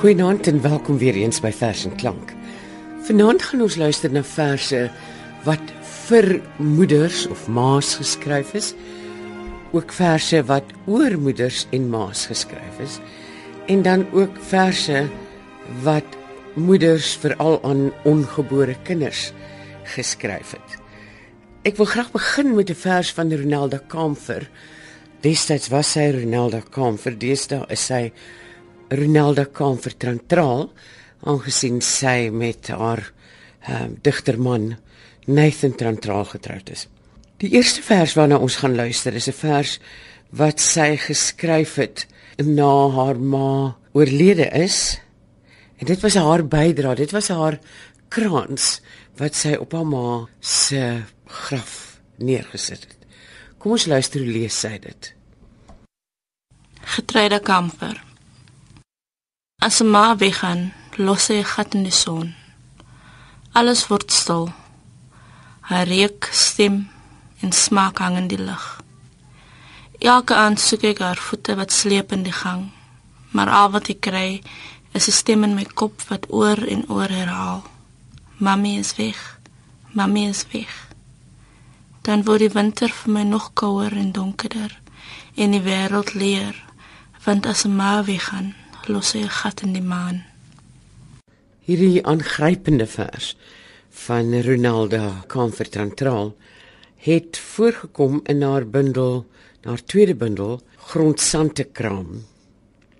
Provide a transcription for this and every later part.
Goeienaand en welkom weer eens by Vers en Klank. Vanaand gaan ons luister na verse wat vir moeders of ma's geskryf is. Ook verse wat oor moeders en ma's geskryf is. En dan ook verse wat moeders veral aan ongebore kinders geskryf het. Ek wil graag begin met 'n vers van Ronelda Kamfer. Destyds was sy Ronelda Kamfer, deesdae is sy Ronelda Kamfer Trantraal, aangesien sy met haar um, digterman Nathan Trantraal getroud is. Die eerste vers waarna ons gaan luister is 'n vers wat sy geskryf het na haar ma oorlede is. En dit was haar bydrae, dit was haar krans wat sy op haar ma se graf neergesit het. Kom ons luister hoe lees sy dit. Getreide kamper. As 'n ma weggaan, los sy 'n gat in die son. Alles word stil. Haar reuk, stem en smaak hang in die lug. Elke aand soek ek haar voete wat sleep in die gang, maar al wat ek kry is 'n stem in my kop wat oor en oor herhaal. Mami is weg. Mami is weg. Dan word die winter vir my nog kouer en donkerder en die wêreld leer, want as 'n ma weggaan, los 'n gat in die maan. Hierdie aangrypende vers van Ronaldo Comfortantral het voorgekom in haar bundel, haar tweede bundel, Grondsante kraam.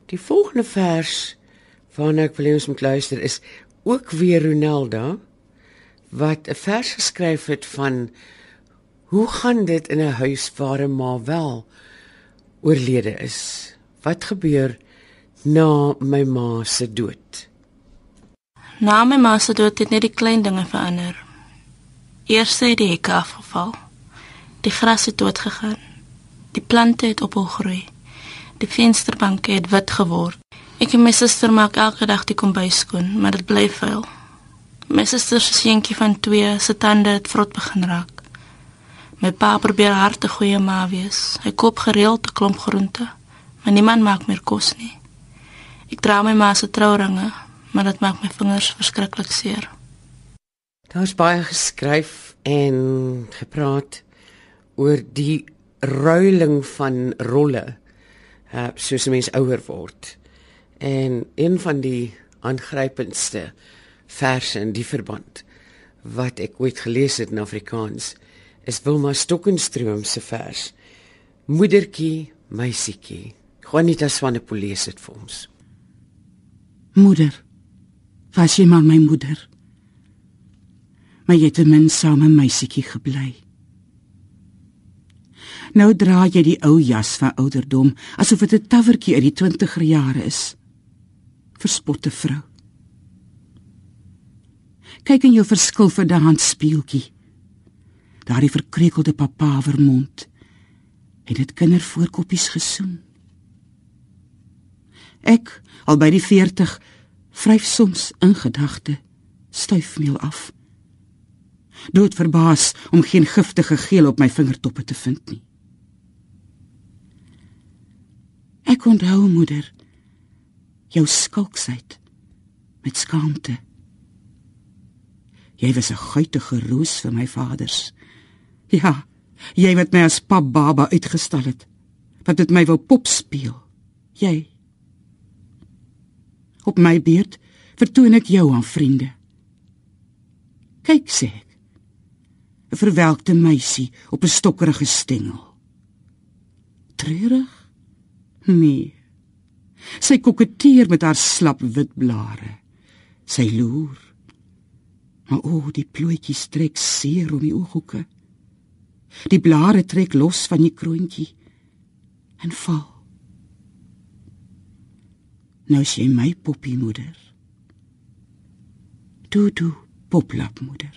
Die volgende vers waarna ek wil hê ons moet luister is ook weer Ronaldo wat 'n vers geskryf het van hoe gaan dit in 'n huis waar 'n ma wel oorlede is? Wat gebeur na my ma se dood? Na my ma se dood het net die klein dinge verander. Eers het die hekke afgeval. Die gras het dood gegaan. Die plante het ophou groei. Die vensterbanke het wit geword. Ek en my suster maak elke dag die kombuis skoon, maar dit bly vuil. My suster se seentjie van 2 se tande het vrot begin raak. My pa probeer hard 'n goeie ma wees. Hy koop gereeld 'n klomp groente, maar niemand maak meer kos nie. Ek dra my ma se trouringe, maar dit maak my vingers verskriklik seer. Daar's baie geskryf en gepraat oor die ruiling van rolle uh, soos 'n mens ouer word. En een van die aangrypendste verse in die verband wat ek ooit gelees het in Afrikaans is Wilma Stokkenstroom se vers Moedertjie, meisietjie. Juanita Swanepoel het vir ons. Moeder, was jy maar my moeder? Maar jy het ten minste saam met meisietjie gebly. Nou dra jy die ou jas van ouderdom asof dit 'n tawertjie uit die 20er jare is. Verspotte vrou kyk in jou verskil vir die handspieeltjie. Daardie verkreukelde papaver mond. Het dit kindervoorkoppies gesoen. Ek, al by die 40, vryf soms in gedagte stuifmeel af. Dood verbaas om geen giftige geel op my vingertoppe te vind nie. Ek onthou moeder jou skalksheid met skaamte. Jy was 'n guitige roos vir my vaders. Ja, jy wat my as pap baba uitgestal het. Wat met my wou pop speel. Jy. Op my beurt vertoon ek jou aan vriende. Kyk sê ek. 'n Verwelkte meisie op 'n stokkerige stengel. Treurig? Nee. Sy koketteer met haar slap wit blare. Sy loer Maar o, die plooitjies trek seer om die ooghoeke. Die blare trek los van die kroontjie en val. Nou sien my poppie moeder. Du du, poplap moeder.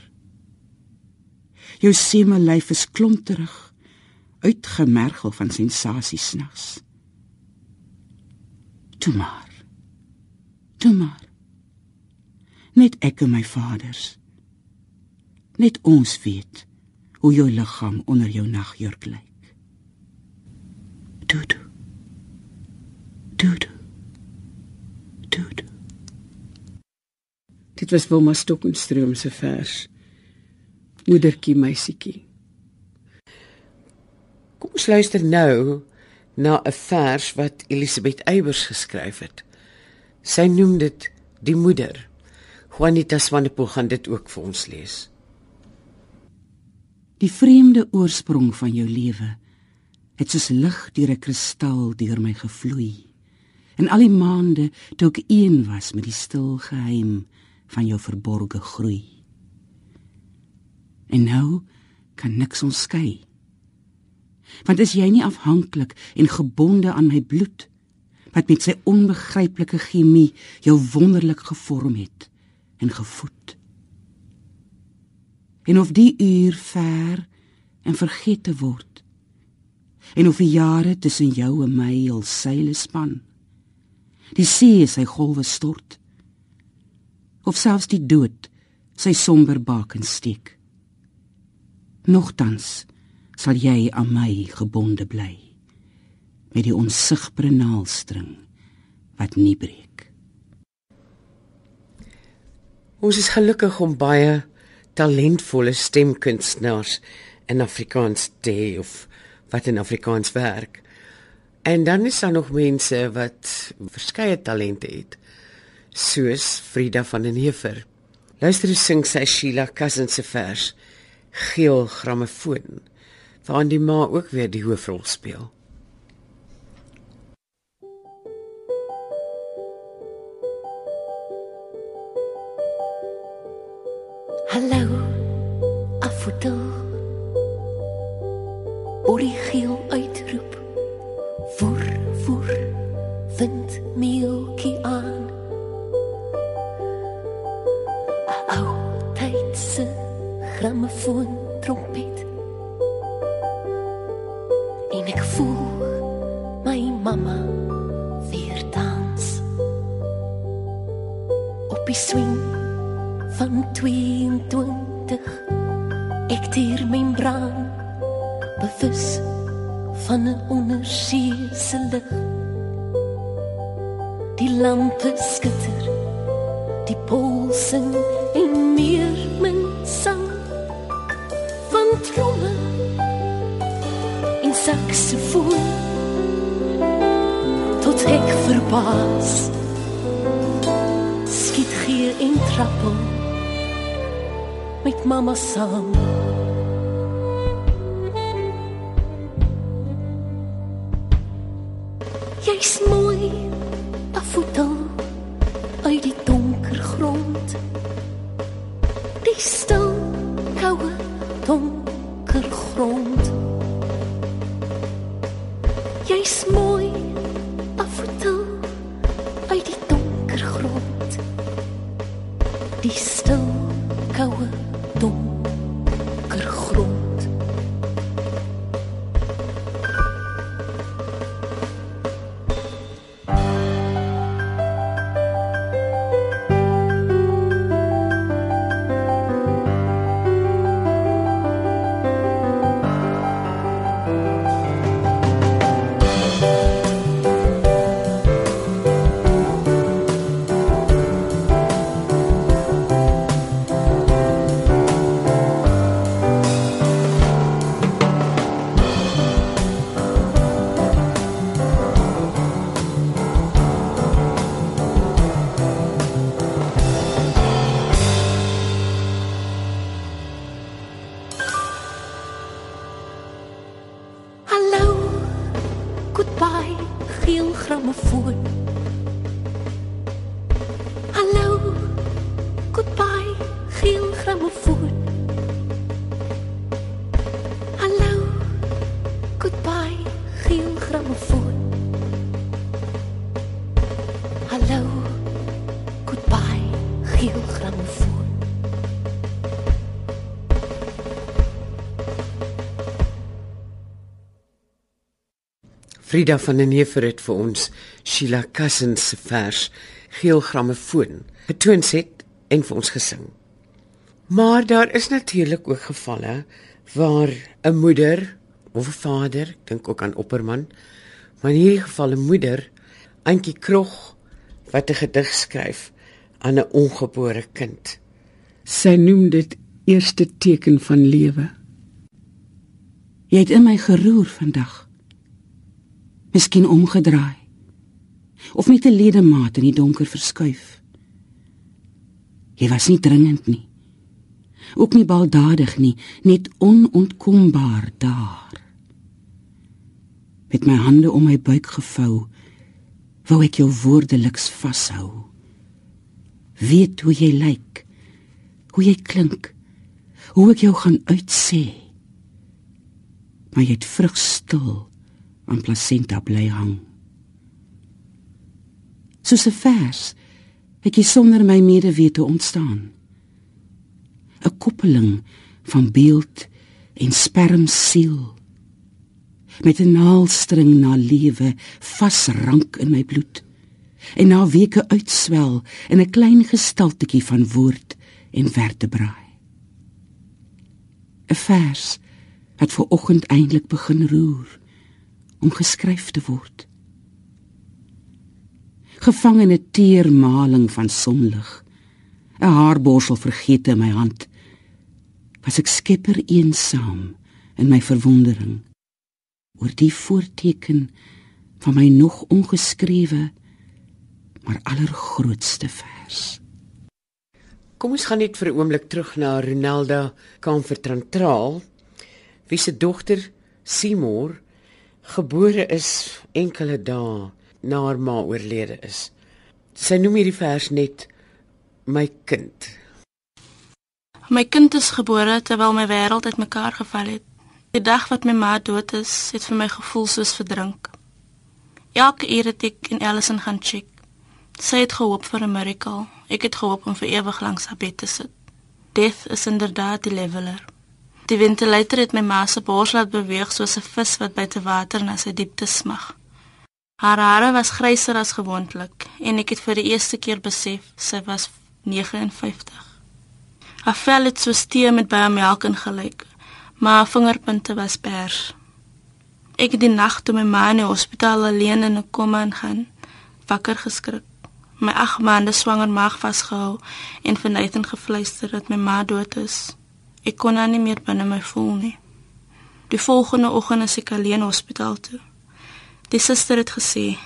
Jou seme lyf is klomterig, uitgemergel van sensasie snags. Toe maar. Toe maar. Net ek en my vaders. Net ons weet hoe jou liggaam onder jou nagjurk lyk. Dood. Dood. Dood. Dit was Wilma Stokenstroom se vers. Moedertjie meisietjie. Kom ons luister nou na 'n vers wat Elisabeth Eybers geskryf het. Sy noem dit Die Moeder. Juanita Swanepoel gaan dit ook vir ons lees. Die vreemde oorsprong van jou lewe het soos lig deur 'n kristal deur my gevloei. In al die maande toe ek een was met die stil geheim van jou verborgde groei. En nou kan niks ons skei. Want is jy nie afhanklik en gebonde aan my bloed wat met sy onbegryplike chemie jou wonderlik gevorm het en gevoed? En of die uur ver en vergeet te word? En of die jare tussen jou en my al seile span? Die see sy golwe stort of selfs die dood sy somber baken steek nogtans sal jy aan my gebonde bly met die onsigbare naaldstring wat nie breek. Ons is gelukkig om baie talentvolle stemkunstenaars in Afrikaans te hê of wat in Afrikaans werk. En dan is daar nog mense wat verskeie talente het, soos Frida van den Heever. Luister hoe sing sy Sheila Cousins se vers Geel grammofoon waarin die ma ook weer die hoofrol speel. Hallo, afoto. Olie geel uitroep. Voer, voer, vind mielkie grammofoon trompet. En ek voel my mamma weer dans. Op die swing van 22 ek dier membraan bewus van 'n onderseese lig die lampe skitter die polsing en tromme en saksofoon tot ek verbaas. Skiet gee en trappel met mamma saam Jy's mooi afvoetel Frida van den Heever het vir ons Sheila Cousins se vers Geel grammofoon getoon het en vir ons gesing. Maar daar is natuurlik ook gevalle waar 'n moeder of 'n vader, ek dink ook aan Opperman, maar in hierdie geval 'n moeder, Antjie Krog wat 'n gedig skryf aan 'n ongebore kind. Sy noem dit eerste teken van lewe. Jy het in my geroer vandag. Miskien omgedraai. Of met 'n ledemaat in die donker verskuif. Jy was nie dringend nie. Ook nie baldadig nie, net onontkombaar daar. Met my hande om my buik gevou, wou ek jou woordeliks vashou. Weet hoe jy lyk, hoe jy klink, hoe ek jou gaan uitsê. Maar jy het vrug stil aan plasenta bly hang. Soos 'n vers het jy sonder my medewete ontstaan. 'n koppeling van beeld en spermsiel met 'n naalstring na lewe vasrank in my bloed en na weke uitswel in 'n klein gestaltetjie van woord en vertebraai 'n vers wat ver oggend eintlik begin roer om geskryf te word. Gevangene teermaling van sonlig. 'n haarborsel vergeet in my hand. Was ek skepper eensaam in my verwondering oor die voorteken van my nog ongeskrewe maar allergrootste vers. Kom ons gaan net vir 'n oomblik terug na Ronelda Kamfertrantraal wie se dogter Seymour gebore is enkele dae na haar ma oorlede is. Sy noem hierdie vers net my kind. My kind is gebore terwyl my wêreld uitmekaar geval het. Die dag wat my ma dood is, het vir my gevoel soos verdrink. Elke uur het ek in Allison gaan check. Sy het gehoop vir 'n miracle. Ek het gehoop om vir ewig lank sy bed te sit. Death is inderdaad die leveler. Die ventilator het my ma se bors laat beweeg soos 'n vis wat by te water na sy diepte smag. Haar hare was gryser as gewoonlik en ek het vir die eerste keer besef sy was 59. Haar vel het so stee met baie melk ingelyk, maar haar vingerpunte was pers. Ek het die nag toe my ma in die hospitaal alleen in 'n koma ingaan, wakker geskrik. My 8 maande swanger maag vasgehou en vir Nathan gefluister dat my ma dood is. Ek kon haar nie meer binne my voel nie. Die volgende oggend is ek alleen hospitaal toe. Die suster het gesê,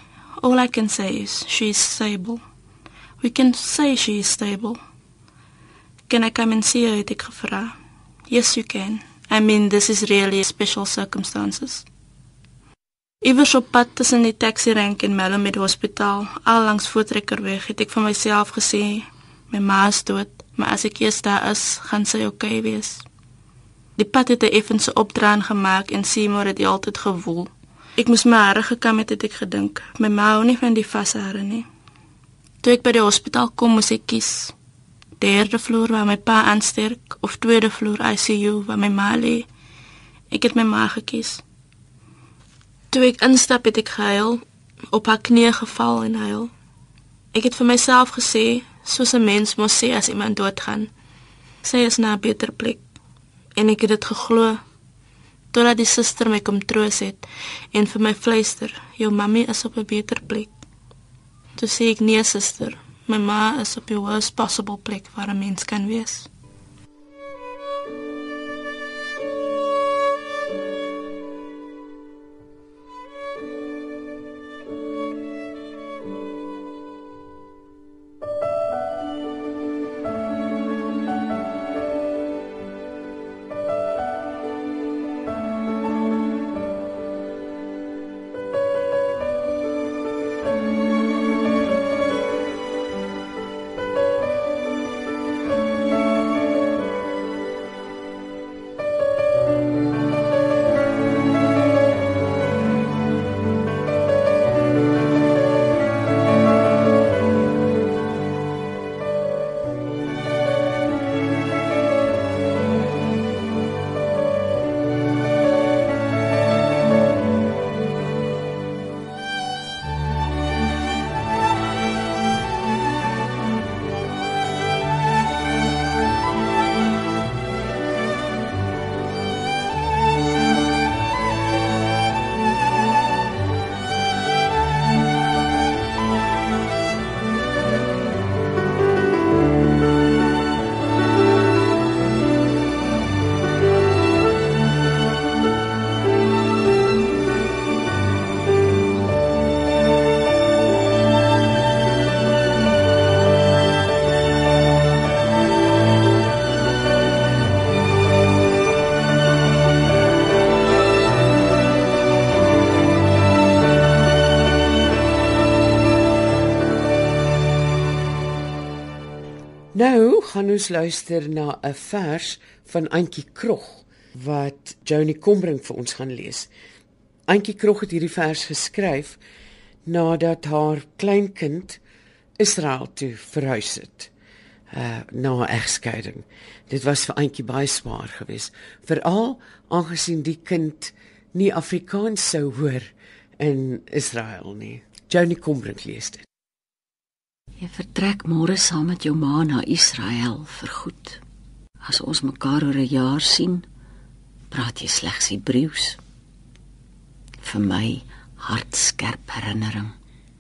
"All I can say is she is stable. We can say she is stable." Can I come and see her? het ek gevra. Yes, you can. I mean, this is really special circumstances. Iewers op pad tussen die taxi rank en Melomid Hospitaal, al langs Voortrekkerweg, het ek vir myself gesê, my ma is dood, maar as ek eers daar is, gaan sy oukei okay wees. Die pad het 'n effense opdraan gemaak en Seymour het altyd gewoel. Ek moes my hare gekam het, het ek gedink. My ma hou nie van die vashare nie. Toe ek by die hospitaal kom, moes ek kies. Derde vloer waar my pa aansterk of tweede vloer ICU waar my ma lê. Ek het my ma gekies. Toe ek instap het ek gehuil, op haar knieë geval en huil. Ek het vir myself gesê, soos 'n mens moet sê as iemand doodgaan, sy is na 'n beter plek. En ek het dit geglo. Totdat die suster my kom troos het en vir my fluister, "Jou mammy is op 'n beter plek." Toe sê ek, "Nee, suster, my ma is op die worst possible plek waar 'n mens kan wees." Ons luister na 'n vers van Antjie Krog wat Joni Kombrink vir ons gaan lees. Antjie Krog het hierdie vers geskryf nadat haar kleinkind Israel toe verhuis het. Uh na 'n egskeiding. Dit was vir Antjie baie swaar geweest, veral aangesien die kind nie Afrikaans sou hoor in Israel nie. Joni Kombrink lees dit. Jy vertrek môre saam met jou ma na Israel vir goed. As ons mekaar oor 'n jaar sien, praat jy slegs Hebreëus. Vir my hartskerp herinnering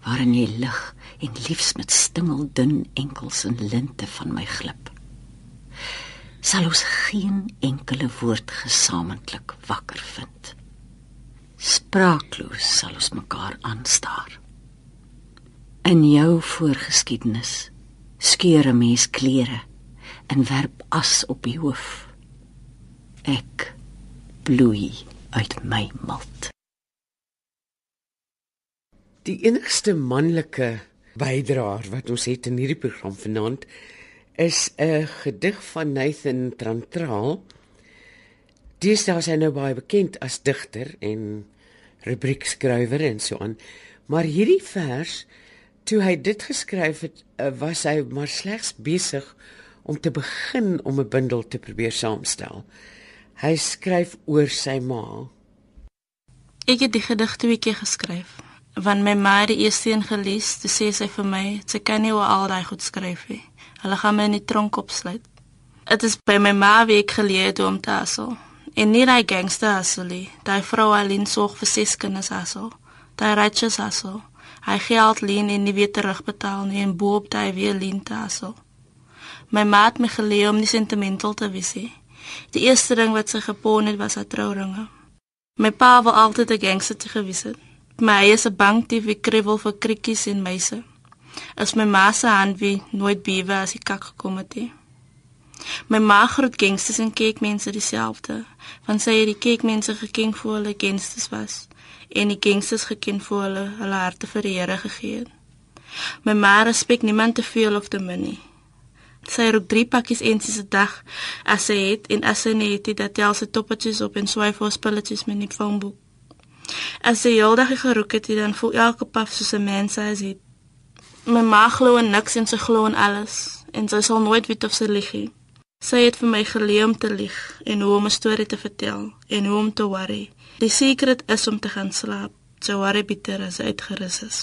waarin jy lig en liefs met stingeldun enkels en linte van my glip. Sal ons geen enkele woord gesamentlik wakker vind. Spraakloos sal ons mekaar aanstaar. In jou voorgeskiedenis skeur 'n mens klere en werp as op die hoof. Ek bloei uit my malt. Die enigste manlike bydraer wat ons het in hierdie program vanaand is 'n gedig van Nathan Trantraal. Deesdae is hy nou baie bekend as digter en rubriekskrywer en so aan. Maar hierdie vers, toe hy dit geskryf het, eh, was hy maar slegs besig om te begin om 'n bundel te probeer saamstel. Hy skryf oor sy ma. Ek het die gedig twee keer geskryf van my ma die eerste een gelees, toe sê sy vir my, sy kan nie al daai goed skryf nie. Hulle gaan my in die tronk opsluit. Dit is by my ma wie ek geleer het om te hassel. En nie daai gangster hassel nie. Daai vrou alleen sorg vir ses kinders hassel. Daai righteous hassel. Hy geld leen en nie weer terugbetaal nie en boop daai weer leen te hassel. My ma het my geleer om nie sentimental te wees nie. Die eerste ding wat sy gepon het was haar trouringe. My pa wou altyd 'n gangster te gewees het. My is 'n bankdief wie kribbel vir krikkies en meise. As my ma se hand wie nooit bewe as hy kak gekom het nie. My ma groet gangsters en kyk mense dieselfde. Want sy het die kyk mense geken voor hulle gangsters was en die gangsters geken voor hulle hulle harte vir die Here gegee het. My ma respek niemand te veel of te min nie. Sy rook drie pakkies eensies 'n dag as sy het en as sy nie het, dat tel sy toppetjies op en swaai vir spulletjies met 'n foonboek. As sy heeldag geroek het, dan voel elke paf soos 'n mens as dit. My ma glo in niks en sy glo in alles en sy sal nooit weet of sy lieg nie. Sy het vir my geleer om te lieg en hoe om 'n storie te vertel en hoe om te worry. Die sekret is om te gaan slaap, so worry bitter as uitgerus is.